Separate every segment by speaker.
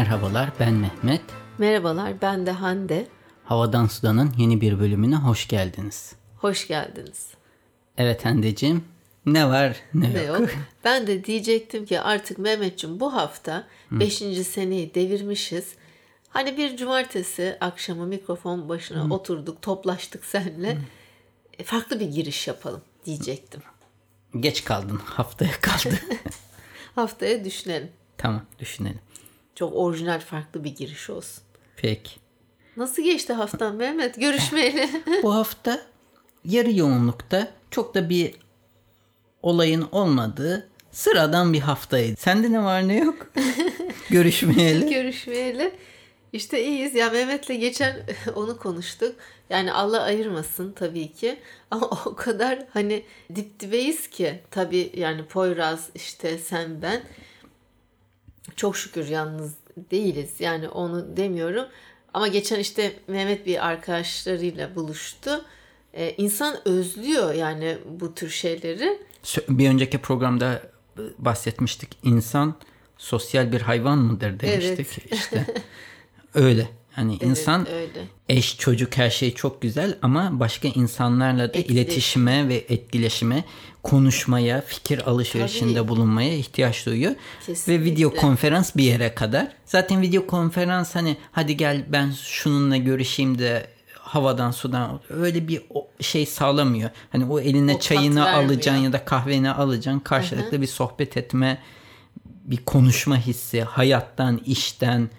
Speaker 1: Merhabalar ben Mehmet.
Speaker 2: Merhabalar ben de Hande.
Speaker 1: Havadan Sudan'ın yeni bir bölümüne hoş geldiniz.
Speaker 2: Hoş geldiniz.
Speaker 1: Evet Hande'cim ne var ne,
Speaker 2: Ne
Speaker 1: yok.
Speaker 2: yok. Ben de diyecektim ki artık Mehmetciğim bu hafta 5. seneyi devirmişiz. Hani bir cumartesi akşamı mikrofon başına oturduk, toplaştık seninle. E, Farklı bir giriş yapalım diyecektim.
Speaker 1: Geç kaldın haftaya kaldı.
Speaker 2: Haftaya düşünelim.
Speaker 1: tamam düşünelim.
Speaker 2: Çok orijinal farklı bir giriş olsun.
Speaker 1: Peki.
Speaker 2: Nasıl geçti haftan Mehmet görüşmeyeli?
Speaker 1: Bu hafta yarı yoğunlukta çok da bir olayın olmadığı sıradan bir haftaydı. Sende ne var ne yok? Görüşmeyeli.
Speaker 2: görüşmeyeli. İşte iyiyiz. Ya Mehmet'le geçen onu konuştuk. Yani Allah ayırmasın tabii ki. Ama o kadar hani dip dibeyiz ki. Tabii yani Poyraz işte sen ben. Çok şükür yalnız değiliz. Yani onu demiyorum. Ama geçen işte Mehmet bir arkadaşlarıyla buluştu. Ee, insan özlüyor yani bu tür şeyleri.
Speaker 1: Bir önceki programda e, bahsetmiştik. İnsan sosyal bir hayvan mıdır demiştik. İşte öyle. Yani insan
Speaker 2: öyle.
Speaker 1: eş, çocuk her şey çok güzel ama başka insanlarla da
Speaker 2: Etkileşim.
Speaker 1: iletişime ve etkileşime, konuşmaya, fikir alışverişinde
Speaker 2: Tabii.
Speaker 1: bulunmaya ihtiyaç duyuyor.
Speaker 2: Kesinlikle.
Speaker 1: Ve video konferans bir yere kadar. Zaten video konferans hani hadi gel ben şununla görüşeyim de havadan sudan öyle bir şey sağlamıyor. Hani o eline
Speaker 2: O
Speaker 1: çayını alacaksın ya da kahveni alacaksın. Karşılıklı bir sohbet etme, bir konuşma hissi, hayattan, işten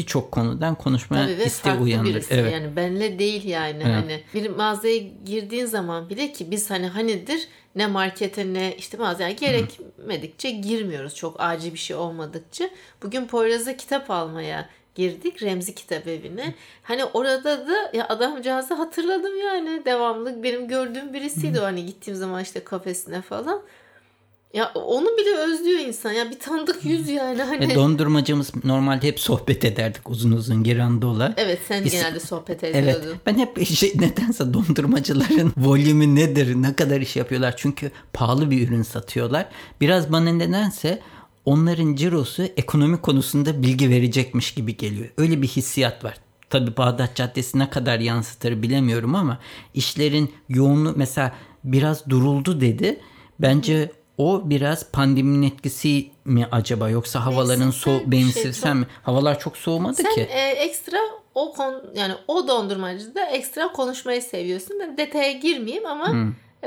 Speaker 1: birçok konudan konuşma
Speaker 2: Tabii ve
Speaker 1: isteği
Speaker 2: birisi.
Speaker 1: Evet.
Speaker 2: Yani benle değil yani. Hani bir mağazaya girdiğin zaman bile ki biz hani hanidir ne markete ne işte mağazaya gerekmedikçe girmiyoruz. Çok acil bir şey olmadıkça. Bugün Poyraz'a kitap almaya girdik Remzi Kitap Evi'ne. Hani orada da ya adamcağızı hatırladım yani devamlı benim gördüğüm birisiydi o hani gittiğim zaman işte kafesine falan. Ya onu bile özlüyor insan. Ya bir tanıdık yüz yani hani.
Speaker 1: Ve dondurmacımız normalde hep sohbet ederdik uzun uzun girandola.
Speaker 2: Evet sen
Speaker 1: Biz-
Speaker 2: genelde sohbet
Speaker 1: Evet.
Speaker 2: ediyordun.
Speaker 1: Ben hep şey nedense dondurmacıların volümü nedir, ne kadar iş yapıyorlar. Çünkü pahalı bir ürün satıyorlar. Biraz bana nedense onların cirosu ekonomi konusunda bilgi verecekmiş gibi geliyor. Öyle bir hissiyat var. Tabi Bağdat Caddesi ne kadar yansıtır bilemiyorum ama işlerin yoğunluğu mesela biraz duruldu dedi. Bence o biraz pandeminin etkisi mi acaba yoksa havaların soğuk
Speaker 2: bir
Speaker 1: benim
Speaker 2: şey,
Speaker 1: mi? Havalar çok soğumadı
Speaker 2: Sen
Speaker 1: ki.
Speaker 2: e, ekstra o kon yani o dondurmacıda ekstra konuşmayı seviyorsun. Ben detaya girmeyeyim ama e,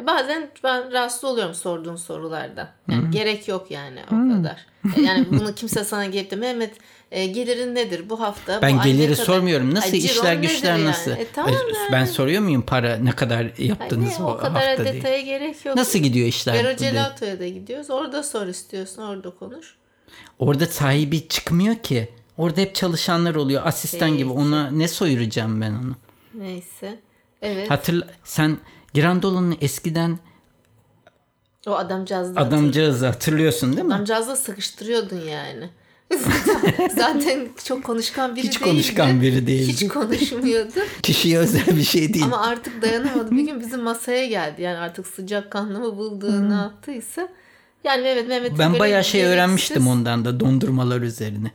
Speaker 2: bazen ben rahatsız oluyorum sorduğun sorularda. Yani gerek yok yani o kadar. E, Yani bunu kimse sana gelip de Mehmet e, gelirin nedir bu hafta?
Speaker 1: Ben
Speaker 2: bu ay
Speaker 1: geliri
Speaker 2: kadar?"
Speaker 1: sormuyorum. Nasıl
Speaker 2: Ay,
Speaker 1: işler güçler
Speaker 2: yani?
Speaker 1: nasıl?
Speaker 2: E, tamam
Speaker 1: Ay,
Speaker 2: yani.
Speaker 1: Ben soruyor muyum para ne kadar
Speaker 2: Ay,
Speaker 1: yaptınız
Speaker 2: ne,
Speaker 1: o,
Speaker 2: o kadar
Speaker 1: hafta diye.
Speaker 2: detaya gerek yok.
Speaker 1: Nasıl gidiyor işler?
Speaker 2: Vero
Speaker 1: bu diye.
Speaker 2: Gelato'ya da gidiyoruz. Orada sor istiyorsun. Orada konuş.
Speaker 1: Orada sahibi çıkmıyor ki. Orada hep çalışanlar oluyor. Asistan gibi.
Speaker 2: Peki.
Speaker 1: Ona ne soyuracağım ben onu?
Speaker 2: Neyse. Evet.
Speaker 1: Hatırla sen Girandolo'nun eskiden
Speaker 2: o adamcağız da
Speaker 1: adamcağızı hatırlıyorsun değil mi?
Speaker 2: Adamcağızla sıkıştırıyordun yani. Zaten çok konuşkan biri
Speaker 1: Hiç
Speaker 2: değildi.
Speaker 1: konuşkan biri değildi.
Speaker 2: Hiç konuşmuyordu.
Speaker 1: Kişiye özel bir şey değil.
Speaker 2: Ama artık dayanamadı. Bir gün bizim masaya geldi. Yani artık sıcak kanlı mı bulduğu ne yaptıysa. Yani Mehmet Mehmet
Speaker 1: ben bayağı şey
Speaker 2: gereksiz-
Speaker 1: öğrenmiştim ondan da dondurmalar üzerine.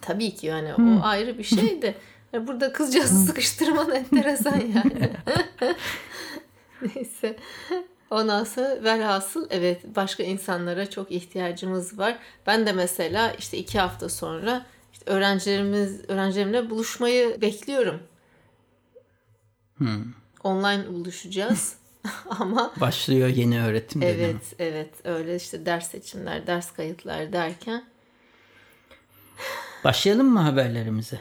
Speaker 2: Tabii ki yani o ayrı bir şeydi. Burada kızcağızı sıkıştırman enteresan yani. Neyse. Ondan sonra velhasıl evet başka insanlara çok ihtiyacımız var. Ben de mesela işte iki hafta sonra işte öğrencilerimiz öğrencilerimle buluşmayı bekliyorum. Online buluşacağız. Ama
Speaker 1: Başlıyor yeni öğretim dönemi.
Speaker 2: evet evet öyle işte ders seçimler, ders kayıtlar derken
Speaker 1: Başlayalım mı haberlerimize?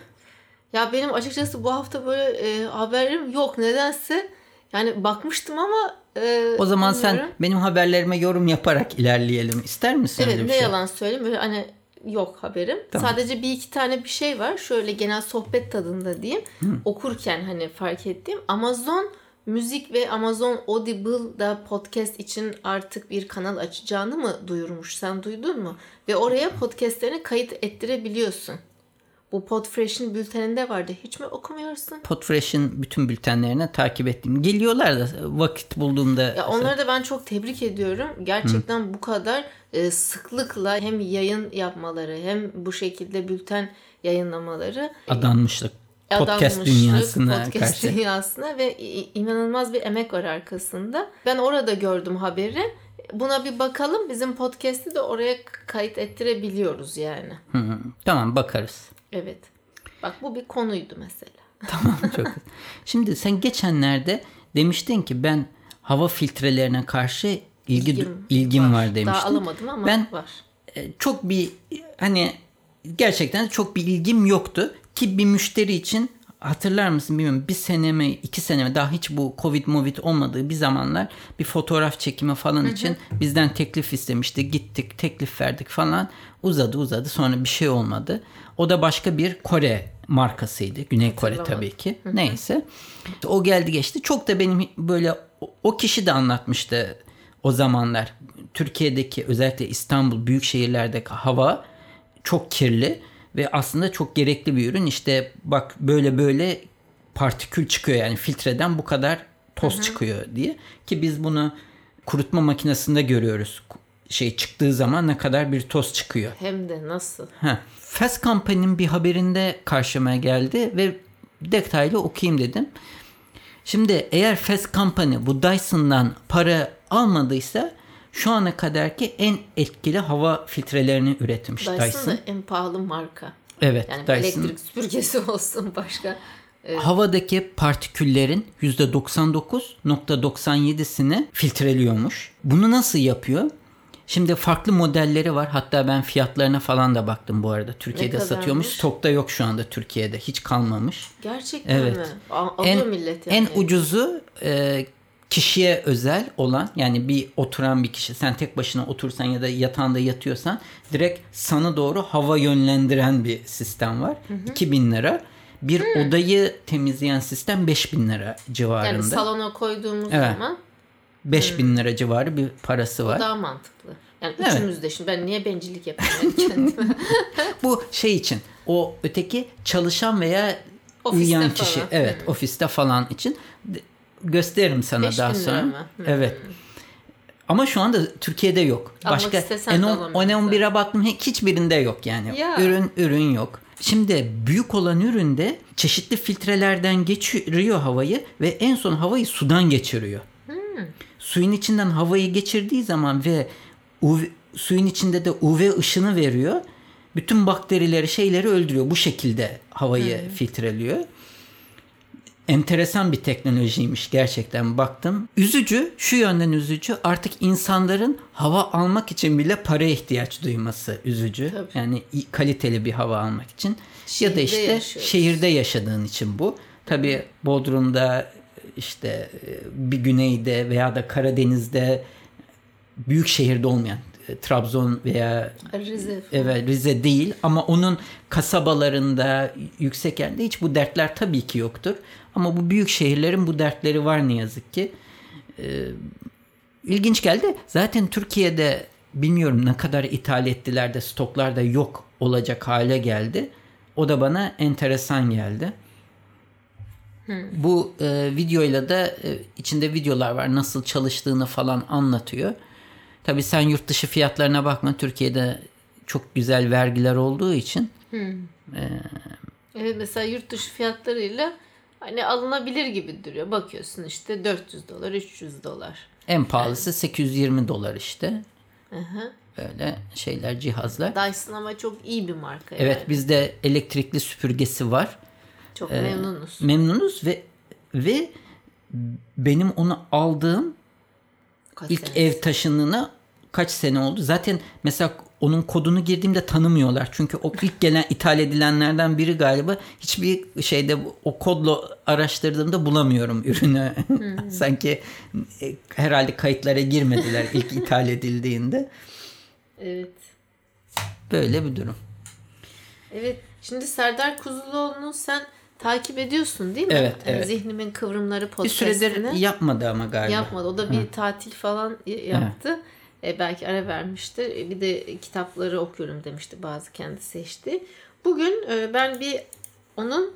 Speaker 2: Ya benim açıkçası bu hafta böyle e, haberim yok nedense. Yani bakmıştım ama e,
Speaker 1: O zaman sen
Speaker 2: bilmiyorum.
Speaker 1: benim haberlerime yorum yaparak ilerleyelim. İster misin
Speaker 2: Evet ne
Speaker 1: şey?
Speaker 2: yalan söyleyeyim böyle hani yok haberim.
Speaker 1: Tamam.
Speaker 2: Sadece bir iki tane bir şey var. Şöyle genel sohbet tadında diyeyim. Okurken hani fark ettiğim Amazon Müzik ve Amazon Audible'da podcast için artık bir kanal açacağını mı duyurmuş? Sen duydun mu? Ve oraya podcastlerini kayıt ettirebiliyorsun. Bu Podfresh'in bülteninde vardı. Hiç mi okumuyorsun?
Speaker 1: Podfresh'in bütün bültenlerini takip ettim. Geliyorlar da vakit bulduğumda.
Speaker 2: Ya onları da ben çok tebrik ediyorum. Gerçekten Hı. bu kadar e, sıklıkla hem yayın yapmaları hem bu şekilde bülten yayınlamaları
Speaker 1: adanmışlık podcast dünyasına
Speaker 2: podcast
Speaker 1: karşı.
Speaker 2: dünyasına ve inanılmaz bir emek var arkasında. Ben orada gördüm haberi. Buna bir bakalım. Bizim podcast'i de oraya kayıt ettirebiliyoruz yani.
Speaker 1: Hı, tamam bakarız.
Speaker 2: Evet. Bak bu bir konuydu mesela.
Speaker 1: tamam çok. Şimdi sen geçenlerde demiştin ki ben hava filtrelerine karşı ilgi ilgim, ilgim var. var demiştin. Daha
Speaker 2: alamadım ama
Speaker 1: ben,
Speaker 2: var.
Speaker 1: E, çok bir hani gerçekten çok bir ilgim yoktu ki bir müşteri için hatırlar mısın bilmiyorum bir sene mi iki sene mi daha hiç bu covid movid olmadığı bir zamanlar bir fotoğraf çekimi falan hı hı. için bizden teklif istemişti. Gittik teklif verdik falan. Uzadı uzadı. Sonra bir şey olmadı. O da başka bir Kore markasıydı. Güney Kore tabii ki. Hı hı. neyse. O geldi geçti. Çok da benim böyle o kişi de anlatmıştı o zamanlar. Türkiye'deki özellikle İstanbul büyük şehirlerdeki hava çok kirli ve aslında çok gerekli bir ürün. İşte bak böyle böyle partikül çıkıyor yani filtreden bu kadar toz Hı-hı. çıkıyor diye ki biz bunu kurutma makinesinde görüyoruz. Şey çıktığı zaman ne kadar bir toz çıkıyor.
Speaker 2: Hem de nasıl?
Speaker 1: Ha. Fast Company'nin bir haberinde karşıma geldi ve detaylı okuyayım dedim. Şimdi eğer Fast Company bu Dyson'dan para almadıysa şu ana kadarki en etkili hava filtrelerini üretmiş Dyson. Dyson
Speaker 2: en pahalı marka.
Speaker 1: Evet.
Speaker 2: Yani Dyson. elektrik süpürgesi olsun başka.
Speaker 1: Evet. Havadaki partiküllerin %99.97'sini filtreliyormuş. Bunu nasıl yapıyor? Şimdi farklı modelleri var. Hatta ben fiyatlarına falan da baktım bu arada. Türkiye'de satıyormuş. Stokta yok şu anda Türkiye'de. Hiç kalmamış.
Speaker 2: Gerçekten evet. mi? Alıyor en, millet yani.
Speaker 1: En ucuzu e, kişiye özel olan yani bir oturan bir kişi sen tek başına otursan ya da yatağında yatıyorsan direkt sana doğru hava yönlendiren bir sistem var. Hı hı. 2000 lira. Bir hı. odayı temizleyen sistem 5000 lira civarında. Yani
Speaker 2: salona koyduğumuz evet. zaman
Speaker 1: 5000 lira civarı bir parası var.
Speaker 2: O daha mantıklı. Yani evet. üçümüz de şimdi ben niye bencillik yapıyorum kendime?
Speaker 1: Bu şey için o öteki çalışan veya ofiste uyuyan falan. kişi evet hmm. ofiste falan için gösteririm sana Beş daha sonra. Mı? Evet. Ama şu anda Türkiye'de yok. Başka N11'e baktım hiçbirinde yok yani. Ya. Ürün ürün yok. Şimdi büyük olan üründe çeşitli filtrelerden geçiriyor havayı ve en son havayı sudan geçiriyor. Hmm. Suyun içinden havayı geçirdiği zaman ve UV, suyun içinde de UV ışını veriyor. Bütün bakterileri şeyleri öldürüyor. Bu şekilde havayı hmm. filtreliyor enteresan bir teknolojiymiş gerçekten baktım. Üzücü, şu yönden üzücü artık insanların hava almak için bile para ihtiyaç duyması üzücü. Tabii. Yani kaliteli bir hava almak için. Şehirde ya da işte yaşıyoruz. şehirde yaşadığın için bu. Tabii Bodrum'da işte bir güneyde veya da Karadeniz'de büyük şehirde olmayan e, Trabzon veya
Speaker 2: Rize.
Speaker 1: Evet Rize değil ama onun kasabalarında yüksek yerde hiç bu dertler tabii ki yoktur. Ama bu büyük şehirlerin bu dertleri var ne yazık ki. Ee, ilginç geldi. Zaten Türkiye'de bilmiyorum ne kadar ithal ettiler de stoklar da yok olacak hale geldi. O da bana enteresan geldi. Hmm. Bu e, videoyla da e, içinde videolar var nasıl çalıştığını falan anlatıyor. Tabii sen yurt dışı fiyatlarına bakma. Türkiye'de çok güzel vergiler olduğu için. Hmm.
Speaker 2: E, evet mesela yurt dışı fiyatlarıyla hani alınabilir gibi duruyor. Bakıyorsun işte 400 dolar, 300 dolar.
Speaker 1: En pahalısı yani. 820 dolar işte. Hı Böyle şeyler, cihazlar.
Speaker 2: Dyson ama çok iyi bir marka.
Speaker 1: Evet yani. bizde elektrikli süpürgesi var.
Speaker 2: Çok ee, memnunuz.
Speaker 1: Memnunuz ve ve benim onu aldığım Kaç ilk senesi? ev taşınına kaç sene oldu? Zaten mesela onun kodunu girdiğimde tanımıyorlar. Çünkü o ilk gelen ithal edilenlerden biri galiba hiçbir şeyde o kodla araştırdığımda bulamıyorum ürünü. Hmm. Sanki e, herhalde kayıtlara girmediler ilk ithal edildiğinde.
Speaker 2: Evet.
Speaker 1: Böyle bir durum.
Speaker 2: Evet. Şimdi Serdar Kuzuloğlu'nu sen takip ediyorsun değil mi?
Speaker 1: Evet. Evet.
Speaker 2: Zihnimin Kıvrımları podcastini.
Speaker 1: Bir süredir yapmadı ama galiba.
Speaker 2: Yapmadı. O da bir Hı. tatil falan yaptı. Evet. E, belki ara vermiştir. E, bir de kitapları okuyorum demişti bazı kendi seçti. Bugün e, ben bir onun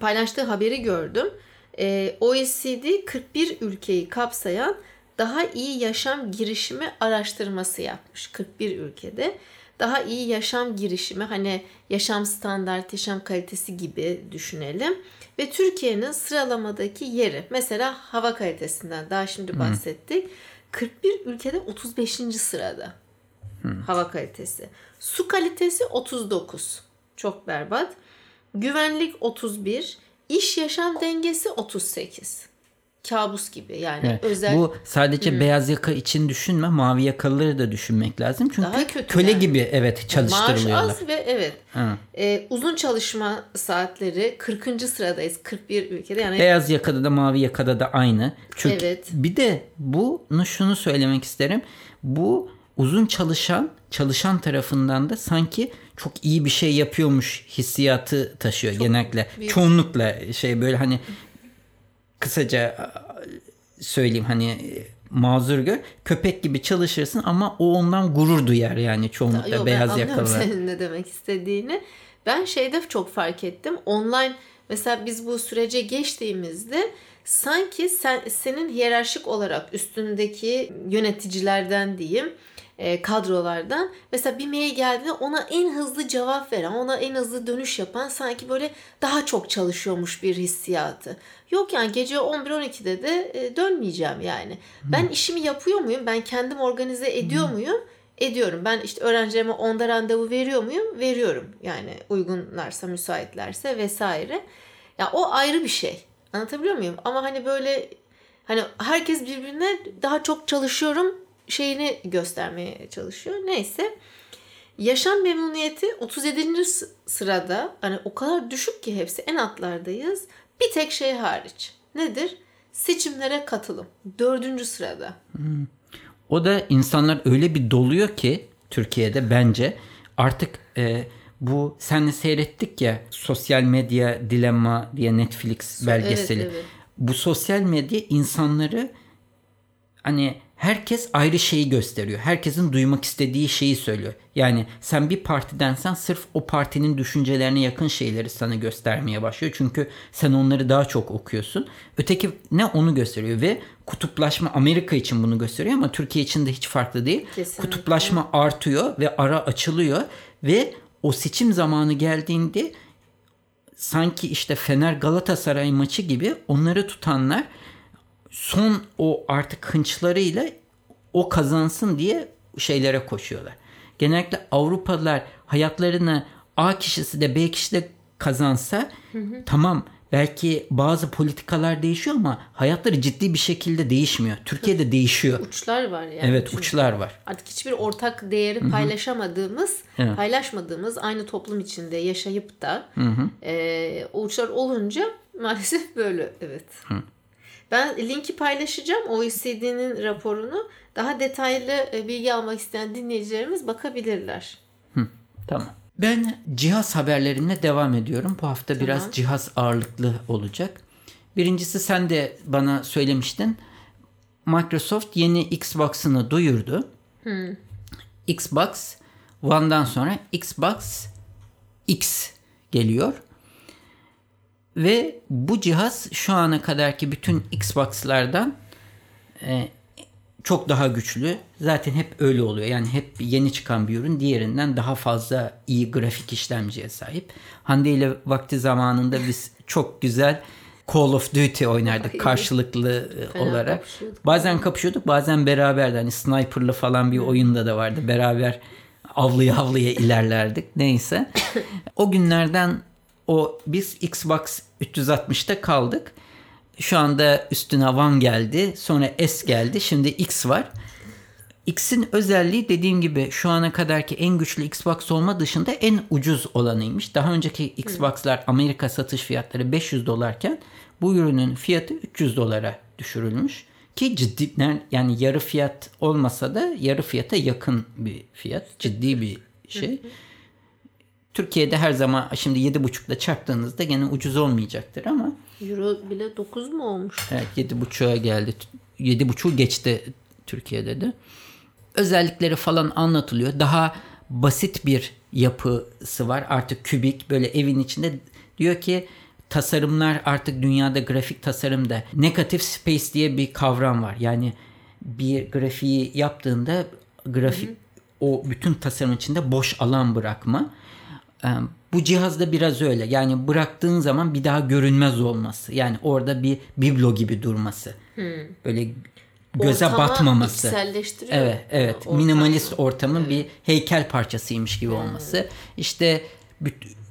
Speaker 2: paylaştığı haberi gördüm. E, OECD 41 ülkeyi kapsayan daha iyi yaşam girişimi araştırması yapmış 41 ülkede. Daha iyi yaşam girişimi hani yaşam standart, yaşam kalitesi gibi düşünelim. Ve Türkiye'nin sıralamadaki yeri mesela hava kalitesinden daha şimdi bahsettik. 41 ülkede 35. sırada hmm. hava kalitesi. Su kalitesi 39. Çok berbat. Güvenlik 31. İş yaşam dengesi 38 kabus gibi yani evet. özel.
Speaker 1: Bu sadece hmm. beyaz yaka için düşünme mavi yakalıları da düşünmek lazım. Çünkü Daha kötü köle yani. gibi evet çalıştırılıyorlar. Maaş
Speaker 2: az ve evet. Ee, uzun çalışma saatleri 40. sıradayız 41 ülkede. Yani
Speaker 1: beyaz yakada da mavi yakada da aynı. Çünkü evet. bir de bunu şunu söylemek isterim. Bu uzun çalışan çalışan tarafından da sanki çok iyi bir şey yapıyormuş hissiyatı taşıyor çok genellikle. Büyük. Çoğunlukla şey böyle hani kısaca söyleyeyim hani mazur gör. Köpek gibi çalışırsın ama o ondan gurur duyar yani çoğunlukla Yo, beyaz yakalı.
Speaker 2: senin ne demek istediğini. Ben şeyde çok fark ettim. Online mesela biz bu sürece geçtiğimizde sanki sen senin hiyerarşik olarak üstündeki yöneticilerden diyeyim e, kadrolardan mesela bir mail geldiğinde ona en hızlı cevap veren, ona en hızlı dönüş yapan sanki böyle daha çok çalışıyormuş bir hissiyatı. Yok yani gece 11-12'de de e, dönmeyeceğim yani. Hmm. Ben işimi yapıyor muyum? Ben kendim organize ediyor hmm. muyum? Ediyorum. Ben işte öğrencilerime onda randevu veriyor muyum? Veriyorum. Yani uygunlarsa, müsaitlerse vesaire. Ya o ayrı bir şey. Anlatabiliyor muyum? Ama hani böyle hani herkes birbirine daha çok çalışıyorum şeyini göstermeye çalışıyor. Neyse. Yaşam memnuniyeti 37. sırada. Hani o kadar düşük ki hepsi en altlardayız. Bir tek şey hariç. Nedir? Seçimlere katılım. Dördüncü sırada. Hmm.
Speaker 1: O da insanlar öyle bir doluyor ki Türkiye'de bence artık e, bu senle seyrettik ya sosyal medya dilemma diye Netflix belgeseli. Evet, evet. Bu sosyal medya insanları hani herkes ayrı şeyi gösteriyor. Herkesin duymak istediği şeyi söylüyor. Yani sen bir partidensen sırf o partinin düşüncelerine yakın şeyleri sana göstermeye başlıyor. Çünkü sen onları daha çok okuyorsun. Öteki ne onu gösteriyor ve kutuplaşma Amerika için bunu gösteriyor ama Türkiye için de hiç farklı değil. Kesinlikle. Kutuplaşma artıyor ve ara açılıyor ve o seçim zamanı geldiğinde sanki işte Fener Galatasaray maçı gibi onları tutanlar son o artık hınçlarıyla o kazansın diye şeylere koşuyorlar. Genellikle Avrupalılar hayatlarını A kişisi de B kişisi de kazansa hı hı. tamam belki bazı politikalar değişiyor ama hayatları ciddi bir şekilde değişmiyor. Türkiye'de değişiyor.
Speaker 2: Uçlar var yani.
Speaker 1: Evet çünkü. uçlar var.
Speaker 2: Artık hiçbir ortak değeri paylaşamadığımız, evet. paylaşmadığımız aynı toplum içinde yaşayıp da E, o uçlar olunca maalesef böyle evet. Hı. Ben linki paylaşacağım OECD'nin raporunu. Daha detaylı e, bilgi almak isteyen dinleyicilerimiz bakabilirler.
Speaker 1: Hı, tamam. Ben cihaz haberlerine devam ediyorum. Bu hafta tamam. biraz cihaz ağırlıklı olacak. Birincisi sen de bana söylemiştin. Microsoft yeni Xbox'ını duyurdu. Hmm. Xbox One'dan sonra Xbox X geliyor. Ve bu cihaz şu ana kadarki bütün Xbox'lardan e, çok daha güçlü. Zaten hep öyle oluyor. Yani hep yeni çıkan bir ürün diğerinden daha fazla iyi grafik işlemciye sahip. Hande ile vakti zamanında biz çok güzel Call of Duty oynardık karşılıklı e, Fena olarak. Kapışıyorduk. Bazen kapışıyorduk bazen beraberdi. Hani sniperlı falan bir oyunda da vardı. Beraber avlıya avlıya ilerlerdik. Neyse. o günlerden o biz Xbox 360'ta kaldık. Şu anda üstüne One geldi. Sonra S geldi. Şimdi X var. X'in özelliği dediğim gibi şu ana kadarki en güçlü Xbox olma dışında en ucuz olanıymış. Daha önceki Xbox'lar Amerika satış fiyatları 500 dolarken bu ürünün fiyatı 300 dolara düşürülmüş. Ki ciddi yani yarı fiyat olmasa da yarı fiyata yakın bir fiyat. Ciddi bir şey. Türkiye'de her zaman şimdi 7,5'la çarptığınızda gene ucuz olmayacaktır ama.
Speaker 2: Euro bile 9 mu olmuş?
Speaker 1: Evet 7,5'a geldi. 7,5'u geçti Türkiye'de de. Özellikleri falan anlatılıyor. Daha basit bir yapısı var. Artık kübik böyle evin içinde diyor ki tasarımlar artık dünyada grafik tasarımda negatif space diye bir kavram var. Yani bir grafiği yaptığında grafik hı hı. o bütün tasarım içinde boş alan bırakma. Bu cihazda biraz öyle. Yani bıraktığın zaman bir daha görünmez olması. Yani orada bir biblo gibi durması. Hmm. Böyle göze Ortama batmaması. Evet, evet. Ortam. Minimalist ortamın evet. bir heykel parçasıymış gibi hmm. olması. İşte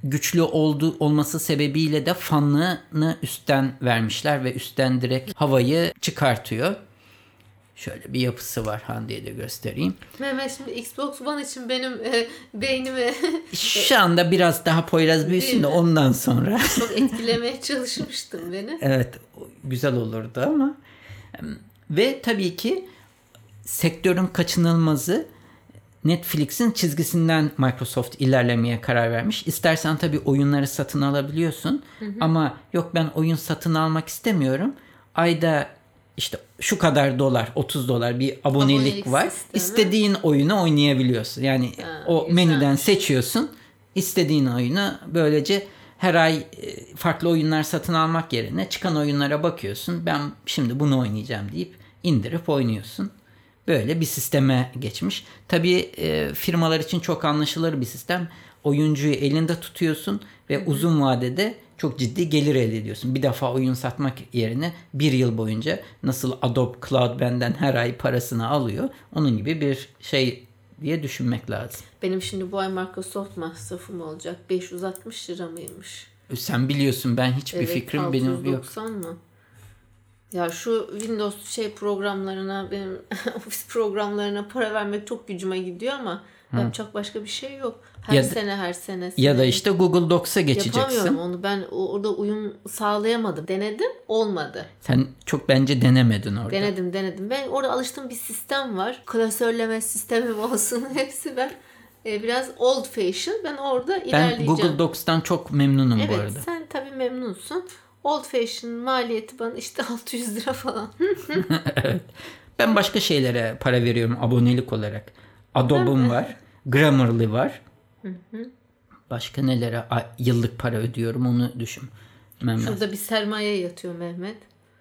Speaker 1: güçlü oldu olması sebebiyle de fanını üstten vermişler ve üstten direkt havayı çıkartıyor. Şöyle bir yapısı var Hande'ye de göstereyim.
Speaker 2: Mehmet şimdi Xbox One için benim e, beynimi...
Speaker 1: Şu anda biraz daha Poyraz büyüsün de ondan sonra.
Speaker 2: Çok etkilemeye çalışmıştım beni.
Speaker 1: evet güzel olurdu ama. Ve tabii ki sektörün kaçınılmazı Netflix'in çizgisinden Microsoft ilerlemeye karar vermiş. İstersen tabii oyunları satın alabiliyorsun. Hı hı. Ama yok ben oyun satın almak istemiyorum. Ayda işte şu kadar dolar 30 dolar bir abonelik, abonelik var. Sistemi. İstediğin oyunu oynayabiliyorsun. Yani ha, o güzelmiş. menüden seçiyorsun. istediğin oyunu böylece her ay e, farklı oyunlar satın almak yerine çıkan oyunlara bakıyorsun. Ben şimdi bunu oynayacağım deyip indirip oynuyorsun. Böyle bir sisteme geçmiş. Tabii e, firmalar için çok anlaşılır bir sistem. Oyuncuyu elinde tutuyorsun ve uzun vadede çok ciddi gelir elde ediyorsun. Bir defa oyun satmak yerine bir yıl boyunca nasıl Adobe Cloud benden her ay parasını alıyor. Onun gibi bir şey diye düşünmek lazım.
Speaker 2: Benim şimdi bu ay Microsoft masrafım olacak. 560 lira mıymış?
Speaker 1: Sen biliyorsun ben hiçbir evet, fikrim benim yok.
Speaker 2: mı? Ya şu Windows şey programlarına benim ofis programlarına para vermek çok gücüme gidiyor ama Hı. yapacak başka bir şey yok. Her ya sene her sene.
Speaker 1: Ya da işte Google Docs'a geçeceksin.
Speaker 2: Yapamıyorum onu. Ben orada uyum sağlayamadım. Denedim olmadı.
Speaker 1: Sen çok bence denemedin orada.
Speaker 2: Denedim denedim. Ben orada alıştığım bir sistem var. Klasörleme sistemim olsun. Hepsi ben e, biraz old fashion. Ben orada ben ilerleyeceğim.
Speaker 1: Ben Google Docs'tan çok memnunum
Speaker 2: evet,
Speaker 1: bu arada.
Speaker 2: Evet sen tabii memnunsun. Old fashion maliyeti bana işte 600 lira falan.
Speaker 1: evet. Ben başka şeylere para veriyorum abonelik olarak. Adobe'um var. Grammarly var. Başka nelere yıllık para ödüyorum onu düşün.
Speaker 2: Mehmet. Şurada bir sermaye yatıyor Mehmet.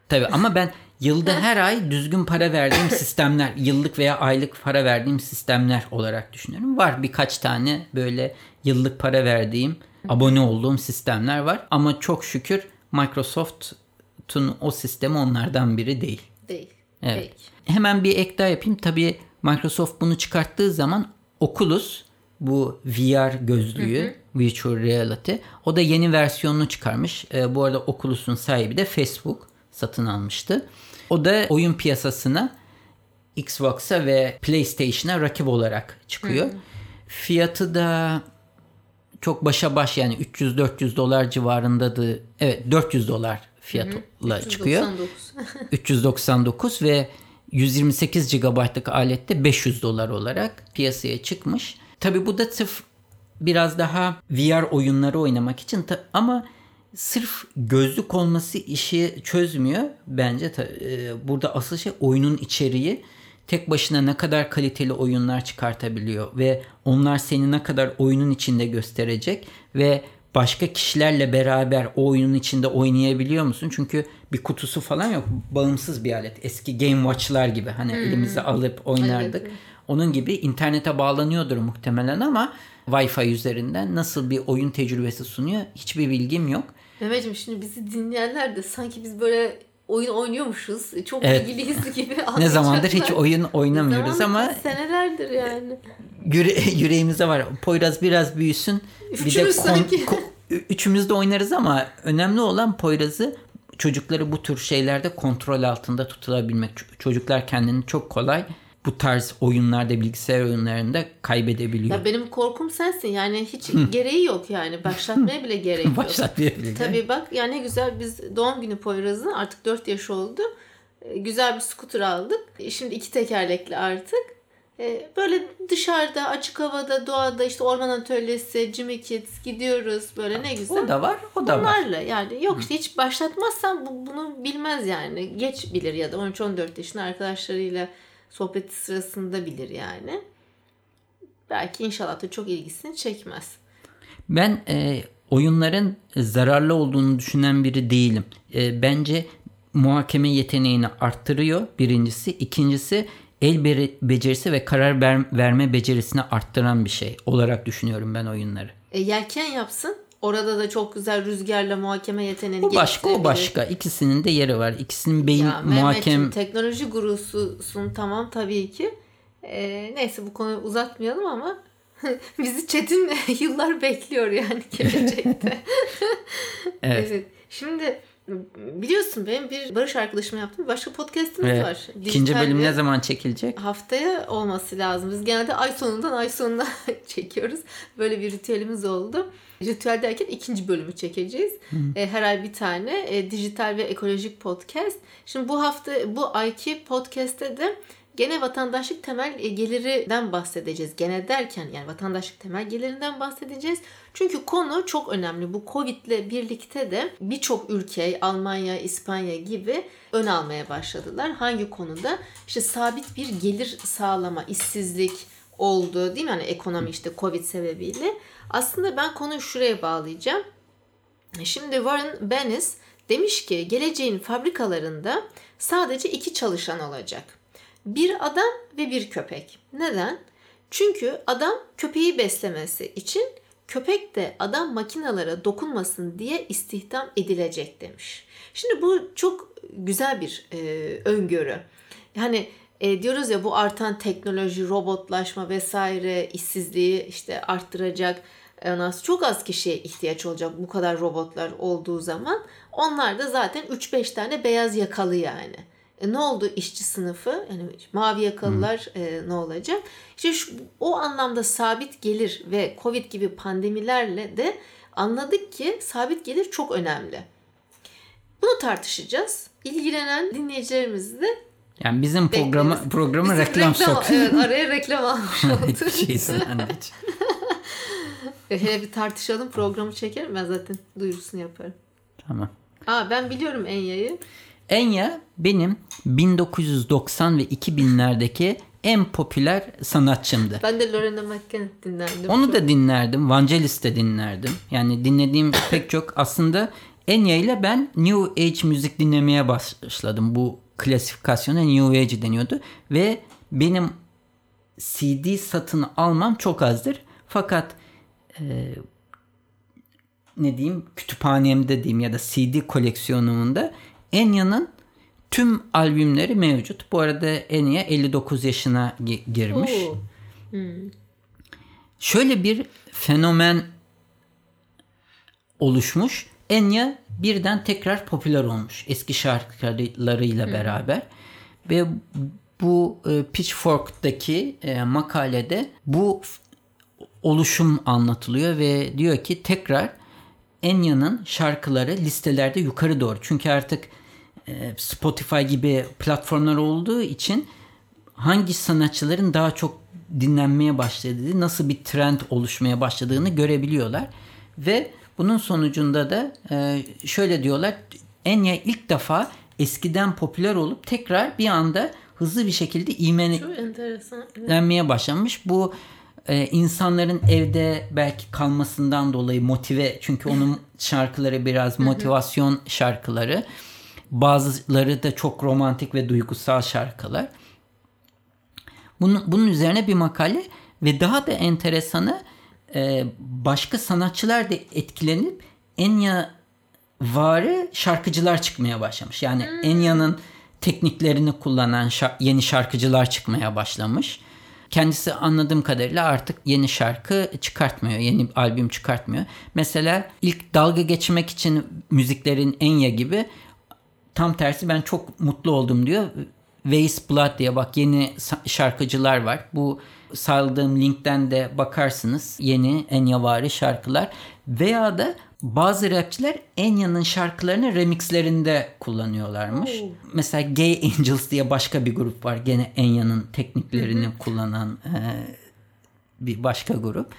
Speaker 1: Tabii ama ben yılda her ay düzgün para verdiğim sistemler, yıllık veya aylık para verdiğim sistemler olarak düşünüyorum. Var birkaç tane böyle yıllık para verdiğim, abone olduğum sistemler var. Ama çok şükür Microsoft'un o sistemi onlardan biri değil.
Speaker 2: Değil.
Speaker 1: Evet. Peki. Hemen bir ek daha yapayım. Tabii Microsoft bunu çıkarttığı zaman Oculus bu VR gözlüğü, hı hı. Virtual Reality. O da yeni versiyonunu çıkarmış. E, bu arada Oculus'un sahibi de Facebook satın almıştı. O da oyun piyasasına Xbox'a ve PlayStation'a rakip olarak çıkıyor. Hı hı. Fiyatı da çok başa baş yani 300-400 dolar civarındadı. Evet 400 dolar fiyatla hı hı. çıkıyor. 399 ve 128 GB'lık alette 500 dolar olarak piyasaya çıkmış. Tabi bu da sırf biraz daha VR oyunları oynamak için ama sırf gözlük olması işi çözmüyor. Bence e, burada asıl şey oyunun içeriği tek başına ne kadar kaliteli oyunlar çıkartabiliyor ve onlar seni ne kadar oyunun içinde gösterecek ve başka kişilerle beraber o oyunun içinde oynayabiliyor musun? Çünkü bir kutusu falan yok. Bağımsız bir alet. Eski Game Watch'lar gibi hani hmm. elimize alıp oynardık. Evet. Onun gibi internete bağlanıyordur muhtemelen ama Wi-Fi üzerinden nasıl bir oyun tecrübesi sunuyor hiçbir bilgim yok.
Speaker 2: Mehmetciğim şimdi bizi dinleyenler de sanki biz böyle oyun oynuyormuşuz. Çok evet. ilgiliyiz gibi
Speaker 1: Ne zamandır hiç oyun oynamıyoruz ama
Speaker 2: senelerdir yani.
Speaker 1: Yüre yüreğimizde var. Poyraz biraz büyüsün.
Speaker 2: Üçümüz bir de sanki.
Speaker 1: üçümüz de oynarız ama önemli olan Poyraz'ı çocukları bu tür şeylerde kontrol altında tutulabilmek. Çocuklar kendini çok kolay bu tarz oyunlarda bilgisayar oyunlarında kaybedebiliyor.
Speaker 2: Ya benim korkum sensin. Yani hiç gereği yok yani. Başlatmaya bile gerek yok.
Speaker 1: Başlatmaya bile.
Speaker 2: Tabii bak yani ne güzel biz doğum günü Poyraz'ın artık 4 yaş oldu. Ee, güzel bir skuter aldık. Şimdi iki tekerlekli artık. Ee, böyle dışarıda, açık havada, doğada işte orman atölyesi, Jimmy Kids gidiyoruz böyle ne güzel.
Speaker 1: O da var, o da
Speaker 2: Bunlarla var. yani yok işte hiç başlatmazsan bu, bunu bilmez yani. Geç bilir ya da 13-14 yaşında arkadaşlarıyla sohbeti sırasında bilir yani. Belki inşallah da çok ilgisini çekmez.
Speaker 1: Ben e, oyunların zararlı olduğunu düşünen biri değilim. E, bence muhakeme yeteneğini arttırıyor birincisi. İkincisi el becerisi ve karar verme becerisini arttıran bir şey olarak düşünüyorum ben oyunları.
Speaker 2: E, yelken yapsın. Orada da çok güzel rüzgarla muhakeme yeteneğini
Speaker 1: O başka o başka. İkisinin de yeri var. İkisinin beyin ya, muhakem...
Speaker 2: teknoloji gurususun tamam tabii ki. Ee, neyse bu konuyu uzatmayalım ama bizi çetin yıllar bekliyor yani gelecekte. evet. evet. Şimdi biliyorsun benim bir Barış arkadaşımla yaptığım başka podcastimiz evet. var.
Speaker 1: Dijital İkinci bölüm ne zaman çekilecek?
Speaker 2: Haftaya olması lazım. Biz genelde ay sonundan ay sonuna çekiyoruz. Böyle bir ritüelimiz oldu. Ritüel derken ikinci bölümü çekeceğiz. E, her ay bir tane e, dijital ve ekolojik podcast. Şimdi bu hafta bu ayki podcast'te de Gene vatandaşlık temel e, gelirinden bahsedeceğiz. Gene derken yani vatandaşlık temel gelirinden bahsedeceğiz. Çünkü konu çok önemli. Bu Covid ile birlikte de birçok ülke Almanya, İspanya gibi ön almaya başladılar. Hangi konuda? İşte sabit bir gelir sağlama, işsizlik oldu değil mi? Hani ekonomi işte Covid sebebiyle. Aslında ben konuyu şuraya bağlayacağım. Şimdi Warren Bennis demiş ki geleceğin fabrikalarında sadece iki çalışan olacak. Bir adam ve bir köpek. Neden? Çünkü adam köpeği beslemesi için köpek de adam makinalara dokunmasın diye istihdam edilecek demiş. Şimdi bu çok güzel bir e, öngörü. Yani e, diyoruz ya bu artan teknoloji, robotlaşma vesaire işsizliği işte arttıracak. Ondan çok az kişiye ihtiyaç olacak bu kadar robotlar olduğu zaman. Onlar da zaten 3-5 tane beyaz yakalı yani. E, ne oldu işçi sınıfı? Yani mavi yakalılar e, ne olacak? İşte şu, o anlamda sabit gelir ve Covid gibi pandemilerle de anladık ki sabit gelir çok önemli. Bunu tartışacağız. İlgilenen dinleyicilerimiz de
Speaker 1: yani bizim programı Bekleriz. programı bizim reklam, reklam sok.
Speaker 2: Evet araya reklam almış olduk. Hele bir tartışalım programı çekerim ben zaten duyurusunu yaparım.
Speaker 1: Tamam.
Speaker 2: Aa ben biliyorum Enya'yı.
Speaker 1: Enya benim 1990 ve 2000'lerdeki en popüler sanatçımdı.
Speaker 2: Ben de Lorena McKenna dinlerdim.
Speaker 1: Onu da dinlerdim. Vangelis de dinlerdim. Yani dinlediğim pek çok aslında Enya ile ben New Age müzik dinlemeye başladım. Bu klasifikasyona New Age deniyordu. Ve benim CD satın almam çok azdır. Fakat e, ne diyeyim kütüphanemde diyeyim ya da CD koleksiyonumunda Enya'nın tüm albümleri mevcut. Bu arada Enya 59 yaşına girmiş. Hmm. Şöyle bir fenomen oluşmuş. Enya birden tekrar popüler olmuş eski şarkılarıyla hmm. beraber. Ve bu e, Pitchfork'taki e, makalede bu oluşum anlatılıyor ve diyor ki tekrar Enya'nın şarkıları listelerde yukarı doğru. Çünkü artık Spotify gibi platformlar olduğu için hangi sanatçıların daha çok dinlenmeye başladığı, nasıl bir trend oluşmaya başladığını görebiliyorlar. Ve bunun sonucunda da e, şöyle diyorlar. Enya ilk defa popüler olup tekrar bir anda hızlı bir şekilde ivmelenmeye başlamış. Bu e, insanların evde belki kalmasından dolayı motive çünkü onun şarkıları biraz motivasyon şarkıları. Bazıları da çok romantik ve duygusal şarkılar. Bunun, bunun üzerine bir makale ve daha da enteresanı e, başka sanatçılar da etkilenip Enya varı şarkıcılar çıkmaya başlamış. Yani hmm. Enya'nın tekniklerini kullanan yeni şarkıcılar çıkmaya başlamış. Kendisi anladığım kadarıyla artık yeni şarkı çıkartmıyor. Yeni albüm çıkartmıyor. Mesela ilk dalga geçmek için müziklerin Enya gibi tam tersi ben çok mutlu oldum diyor. Waste Blood diye bak yeni şarkıcılar var. Bu saldığım linkten de bakarsınız yeni Enyavari şarkılar. Veya da bazı rapçiler Enya'nın şarkılarını remixlerinde kullanıyorlarmış. Oo. Mesela Gay Angels diye başka bir grup var. Gene Enya'nın tekniklerini kullanan e, bir başka grup.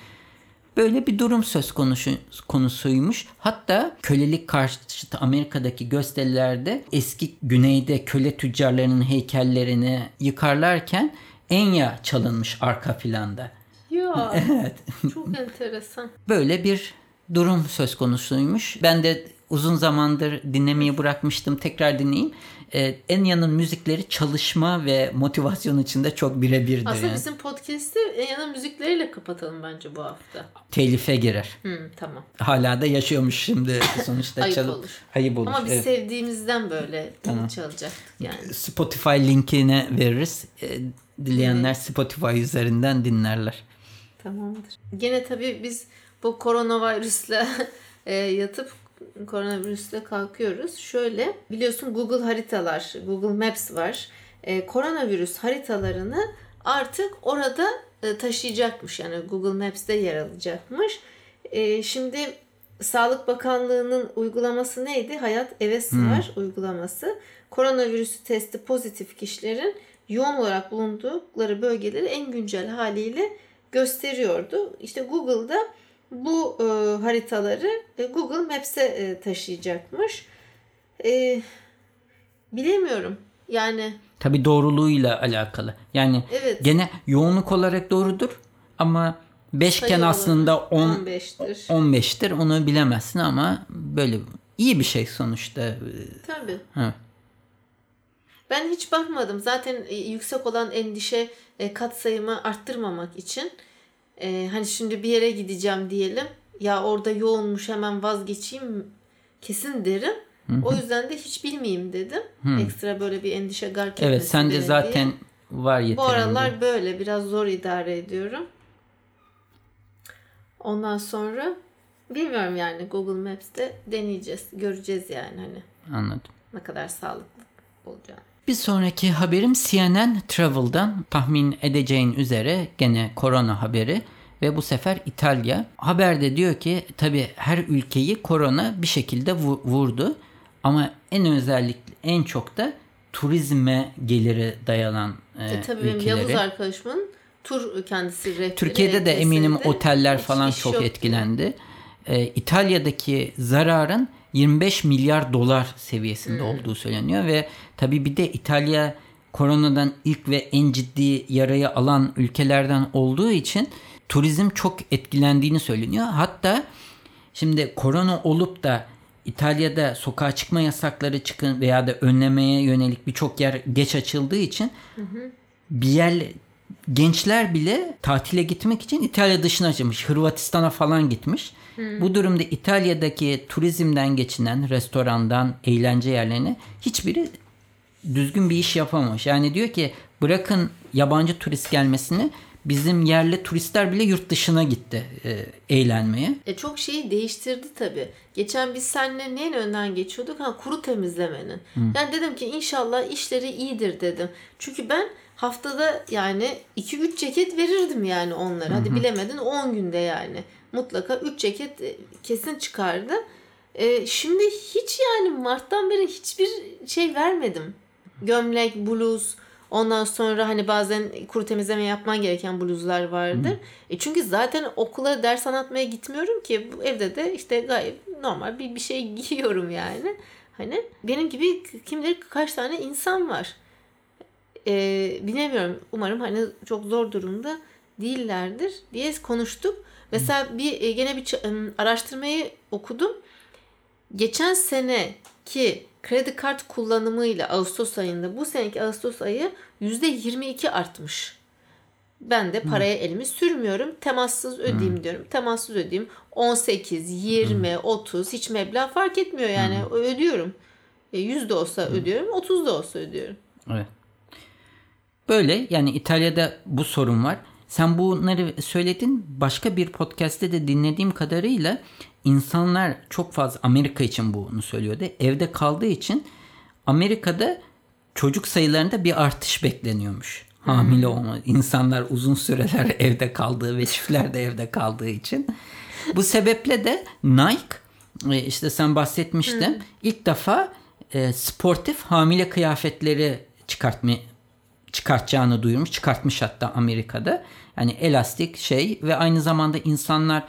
Speaker 1: Böyle bir durum söz konusu konusuymuş. Hatta kölelik karşıtı Amerika'daki gösterilerde eski güneyde köle tüccarlarının heykellerini yıkarlarken Enya çalınmış arka planda.
Speaker 2: Ya evet. çok enteresan.
Speaker 1: Böyle bir durum söz konusuymuş. Ben de uzun zamandır dinlemeyi bırakmıştım. Tekrar dinleyeyim. Ee, Enya'nın müzikleri çalışma ve motivasyon içinde çok birebirdir.
Speaker 2: Aslında
Speaker 1: yani.
Speaker 2: bizim podcast'i Enya'nın müzikleriyle kapatalım bence bu hafta.
Speaker 1: Telife girer.
Speaker 2: Hı, tamam.
Speaker 1: Hala da yaşıyormuş şimdi sonuçta.
Speaker 2: Ayıp
Speaker 1: çal-
Speaker 2: olur.
Speaker 1: Ayıp olur.
Speaker 2: Ama biz
Speaker 1: evet.
Speaker 2: sevdiğimizden böyle tamam. çalacak yani.
Speaker 1: Spotify linkine veririz. Ee, dileyenler Spotify üzerinden dinlerler.
Speaker 2: Tamamdır. Gene tabii biz bu koronavirüsle e, yatıp koronavirüsle kalkıyoruz. Şöyle biliyorsun Google haritalar, Google Maps var. E, koronavirüs haritalarını artık orada e, taşıyacakmış. Yani Google Maps'te yer alacakmış. E, şimdi Sağlık Bakanlığı'nın uygulaması neydi? Hayat Eves hmm. var uygulaması. Koronavirüsü testi pozitif kişilerin yoğun olarak bulundukları bölgeleri en güncel haliyle gösteriyordu. İşte Google'da bu e, haritaları e, Google Maps'e e, taşıyacakmış. E, bilemiyorum. Yani
Speaker 1: tabi doğruluğuyla alakalı. Yani evet. gene yoğunluk olarak doğrudur ama beşken aslında 10 15'tir. 15'tir. Onu bilemezsin ama böyle iyi bir şey sonuçta.
Speaker 2: Tabii. Ha. Ben hiç bakmadım. Zaten e, yüksek olan endişe e, katsayımı arttırmamak için e, hani şimdi bir yere gideceğim diyelim. Ya orada yoğunmuş hemen vazgeçeyim kesin derim. Hı-hı. O yüzden de hiç bilmeyeyim dedim. Hı. Ekstra böyle bir endişe gark etmesin
Speaker 1: Evet sence zaten diye. var yeterince.
Speaker 2: Bu aralar böyle biraz zor idare ediyorum. Ondan sonra bilmiyorum yani Google Maps'te deneyeceğiz. Göreceğiz yani hani.
Speaker 1: Anladım.
Speaker 2: Ne kadar sağlıklı olacağını.
Speaker 1: Bir sonraki haberim CNN Travel'dan tahmin edeceğin üzere gene korona haberi ve bu sefer İtalya. Haberde diyor ki tabi her ülkeyi korona bir şekilde vurdu ama en özellikle en çok da turizme geliri dayanan e, e, tabii ülkeleri. Benim
Speaker 2: Yavuz arkadaşımın tur kendisi rehberi.
Speaker 1: Türkiye'de de eminim oteller falan çok etkilendi. E, İtalya'daki zararın 25 milyar dolar seviyesinde hmm. olduğu söyleniyor ve tabii bir de İtalya koronadan ilk ve en ciddi yarayı alan ülkelerden olduğu için turizm çok etkilendiğini söyleniyor. Hatta şimdi korona olup da İtalya'da sokağa çıkma yasakları çıkın veya da önlemeye yönelik birçok yer geç açıldığı için hı hı. bir yer gençler bile tatile gitmek için İtalya dışına açılmış. Hırvatistan'a falan gitmiş. Hmm. Bu durumda İtalya'daki turizmden geçinen restorandan eğlence yerlerine hiçbiri düzgün bir iş yapamamış. Yani diyor ki bırakın yabancı turist gelmesini bizim yerli turistler bile yurt dışına gitti e, eğlenmeye.
Speaker 2: E çok şeyi değiştirdi tabii. Geçen biz seninle neyin önden geçiyorduk? Ha kuru temizlemenin. Hmm. Yani dedim ki inşallah işleri iyidir dedim. Çünkü ben haftada yani 2-3 ceket verirdim yani onlara. Hadi bilemedin 10 günde yani. Mutlaka 3 ceket e, kesin çıkardı. E, şimdi hiç yani Mart'tan beri hiçbir şey vermedim. Gömlek, bluz, ondan sonra hani bazen kuru temizleme yapman gereken bluzlar vardır. E çünkü zaten okula ders anlatmaya gitmiyorum ki. Evde de işte gayet normal bir, bir şey giyiyorum yani. Hani benim gibi kim bilir kaç tane insan var e, bilemiyorum. Umarım hani çok zor durumda değillerdir diye konuştuk. Mesela bir e, gene bir araştırmayı okudum. Geçen sene ki kredi kart kullanımıyla Ağustos ayında bu seneki Ağustos ayı %22 artmış. Ben de paraya hmm. elimi sürmüyorum. Temassız ödeyeyim hmm. diyorum. Temassız ödeyeyim. 18, 20, hmm. 30 hiç meblağ fark etmiyor yani. Hmm. Ödüyorum. E, 100 de olsa hmm. ödüyorum. 30 da olsa ödüyorum.
Speaker 1: Evet. Böyle yani İtalya'da bu sorun var. Sen bunları söyledin. Başka bir podcast'te de dinlediğim kadarıyla insanlar çok fazla Amerika için bunu söylüyordu. Evde kaldığı için Amerika'da çocuk sayılarında bir artış bekleniyormuş. Hamile olma. insanlar uzun süreler evde kaldığı ve çiftler de evde kaldığı için. Bu sebeple de Nike e, işte sen bahsetmiştin. İlk defa e, sportif hamile kıyafetleri çıkartmaya çıkartacağını duyurmuş. Çıkartmış hatta Amerika'da. Yani elastik şey ve aynı zamanda insanlar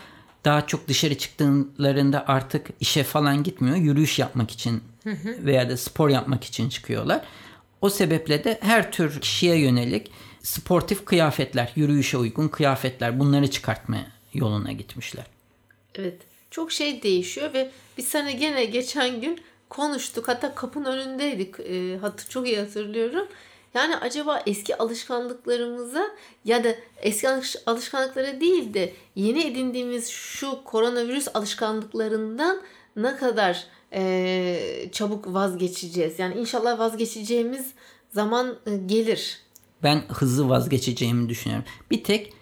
Speaker 1: daha çok dışarı çıktıklarında artık işe falan gitmiyor. Yürüyüş yapmak için veya da spor yapmak için çıkıyorlar. O sebeple de her tür kişiye yönelik sportif kıyafetler, yürüyüşe uygun kıyafetler bunları çıkartma yoluna gitmişler.
Speaker 2: Evet. Çok şey değişiyor ve biz sana gene geçen gün konuştuk. Hatta kapının önündeydik. E, hatır, çok iyi hatırlıyorum. Yani acaba eski alışkanlıklarımıza ya da eski alışkanlıklara değil de yeni edindiğimiz şu koronavirüs alışkanlıklarından ne kadar e, çabuk vazgeçeceğiz? Yani inşallah vazgeçeceğimiz zaman gelir.
Speaker 1: Ben hızlı vazgeçeceğimi düşünüyorum. Bir tek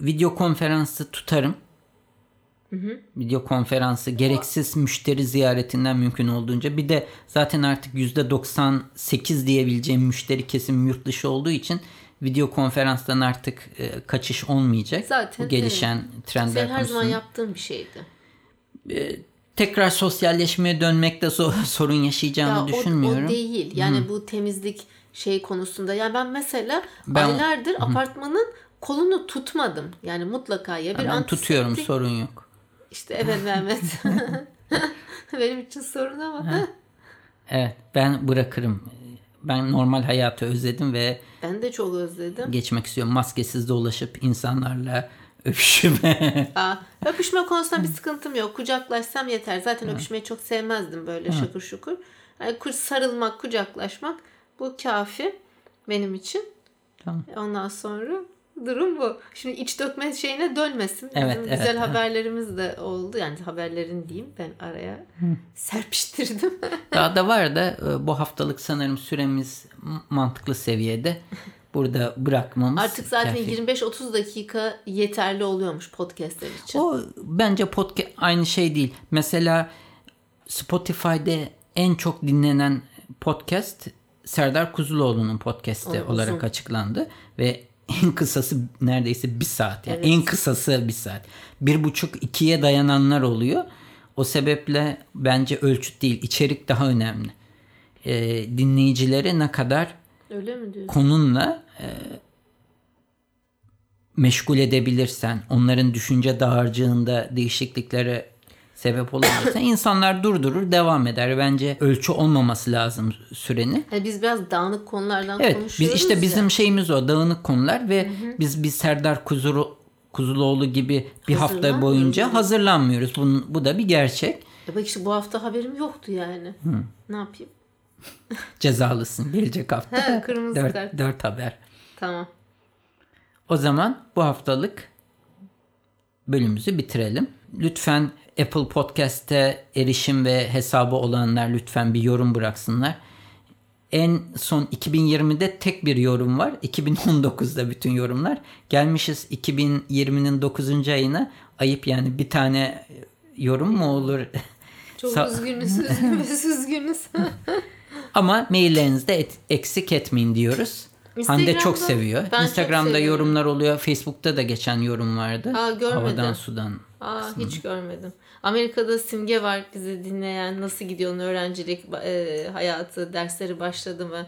Speaker 1: video konferansı tutarım. Hı hı. Video konferansı gereksiz müşteri ziyaretinden mümkün olduğunca bir de zaten artık %98 diyebileceğim müşteri kesim yurt dışı olduğu için video konferanstan artık e, kaçış olmayacak. Zaten Bu gelişen evet. trendler
Speaker 2: Senin her zaman yaptığın bir şeydi.
Speaker 1: E, tekrar sosyalleşmeye dönmekte sorun yaşayacağımı ya düşünmüyorum.
Speaker 2: O, o değil. Yani Hı. bu temizlik şey konusunda. Yani ben mesela ben, aylardır Hı. apartmanın kolunu tutmadım. Yani mutlaka ya
Speaker 1: bir ben tutuyorum sorun yok.
Speaker 2: İşte evet Mehmet. Benim için sorun ama.
Speaker 1: evet ben bırakırım. Ben normal hayatı özledim ve
Speaker 2: ben de çok özledim.
Speaker 1: Geçmek istiyorum. Maskesiz dolaşıp insanlarla öpüşme.
Speaker 2: Aa, öpüşme konusunda bir sıkıntım yok. Kucaklaşsam yeter. Zaten öpüşmeyi çok sevmezdim böyle şakır şukur. Yani sarılmak, kucaklaşmak bu kafi benim için. Tamam. Ondan sonra durum bu. Şimdi iç dökme şeyine dönmesin. Evet, Bizim evet, güzel evet. haberlerimiz de oldu. Yani haberlerin diyeyim ben araya Hı. serpiştirdim.
Speaker 1: Daha da var da e, bu haftalık sanırım süremiz mantıklı seviyede. Burada bırakmamız.
Speaker 2: Artık zaten 25-30 dakika yeterli oluyormuş podcastler için.
Speaker 1: O bence podcast aynı şey değil. Mesela Spotify'da en çok dinlenen podcast Serdar Kuzuloğlu'nun podcast'i olarak uzun. açıklandı ve en kısası neredeyse bir saat. Yani evet. En kısası bir saat. Bir buçuk ikiye dayananlar oluyor. O sebeple bence ölçüt değil içerik daha önemli. Ee, dinleyicileri ne kadar
Speaker 2: Öyle mi diyorsun?
Speaker 1: konunla e, meşgul edebilirsen, onların düşünce dağarcığında değişikliklere sebep olabilirse insanlar durdurur devam eder. Bence ölçü olmaması lazım sürenin.
Speaker 2: Yani biz biraz dağınık konulardan
Speaker 1: evet,
Speaker 2: konuşuyoruz
Speaker 1: biz işte bizim şeyimiz o dağınık konular ve hı hı. biz biz Serdar Kuzuru Kuzuloğlu gibi bir hafta boyunca hazırlanmıyoruz. Bu, bu da bir gerçek.
Speaker 2: Ya bak işte bu hafta haberim yoktu yani. Hı. Ne yapayım?
Speaker 1: Cezalısın gelecek hafta.
Speaker 2: He, kırmızı
Speaker 1: dört,
Speaker 2: kart.
Speaker 1: Dört haber.
Speaker 2: Tamam.
Speaker 1: O zaman bu haftalık bölümümüzü bitirelim. Lütfen Apple Podcast'te erişim ve hesabı olanlar lütfen bir yorum bıraksınlar. En son 2020'de tek bir yorum var. 2019'da bütün yorumlar. Gelmişiz 2020'nin 9. ayına. Ayıp yani bir tane yorum mu olur?
Speaker 2: Çok Sa- üzgünüz, üzgünüz, üzgünüz.
Speaker 1: Ama maillerinizde et, eksik etmeyin diyoruz. Hande çok seviyor. Ben Instagram'da çok yorumlar oluyor. Facebook'ta da geçen yorum vardı.
Speaker 2: Aa, görmedim.
Speaker 1: Havadan sudan.
Speaker 2: Aa, hiç görmedim. Amerika'da Simge var bizi dinleyen. Nasıl gidiyor öğrencilik e, hayatı, dersleri başladı mı?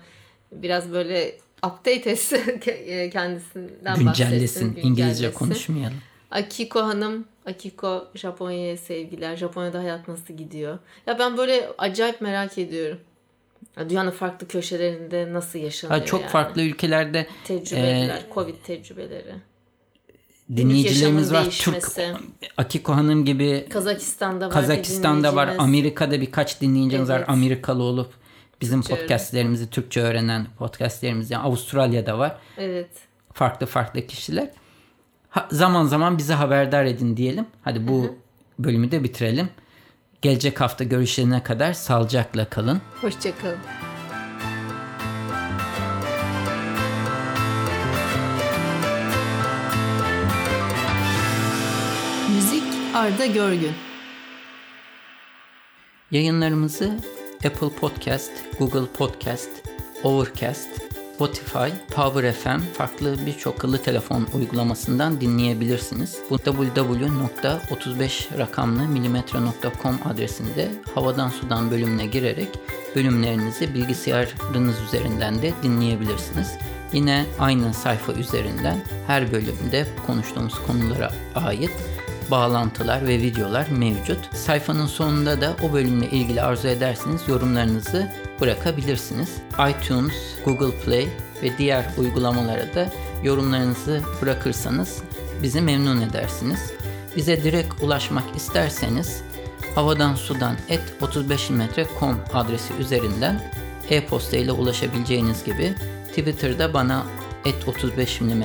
Speaker 2: Biraz böyle update etsin e, kendisinden
Speaker 1: Güncellesin. bahsetsin. İngilizce konuşmayalım.
Speaker 2: Akiko Hanım, Akiko Japonya'ya sevgiler. Japonya'da hayat nasıl gidiyor? Ya ben böyle acayip merak ediyorum. Dünyanın farklı köşelerinde nasıl yaşanıyor
Speaker 1: ha, Çok
Speaker 2: yani.
Speaker 1: farklı ülkelerde.
Speaker 2: Tecrübeler, e, Covid tecrübeleri
Speaker 1: dinleyicilerimiz var. Türk Akiko Hanım gibi
Speaker 2: Kazakistan'da var.
Speaker 1: Kazakistan'da var. Amerika'da birkaç dinleyicimiz evet. var. Amerikalı olup bizim Türkçe podcastlerimizi öğren. Türkçe öğrenen podcastlerimiz yani Avustralya'da var.
Speaker 2: Evet.
Speaker 1: Farklı farklı kişiler. Ha, zaman zaman bize haberdar edin diyelim. Hadi bu Hı-hı. bölümü de bitirelim. Gelecek hafta görüşlerine kadar sağlıcakla kalın.
Speaker 2: Hoşçakalın. Arda Görgün.
Speaker 1: Yayınlarımızı Apple Podcast, Google Podcast, Overcast, Spotify, Power FM farklı birçok akıllı telefon uygulamasından dinleyebilirsiniz. Bu www.35 rakamlı adresinde havadan sudan bölümüne girerek bölümlerinizi bilgisayarınız üzerinden de dinleyebilirsiniz. Yine aynı sayfa üzerinden her bölümde konuştuğumuz konulara ait bağlantılar ve videolar mevcut. Sayfanın sonunda da o bölümle ilgili arzu ederseniz yorumlarınızı bırakabilirsiniz. iTunes, Google Play ve diğer uygulamalara da yorumlarınızı bırakırsanız bizi memnun edersiniz. Bize direkt ulaşmak isterseniz havadan sudan et 35mm.com adresi üzerinden e-posta ile ulaşabileceğiniz gibi Twitter'da bana et 35 mm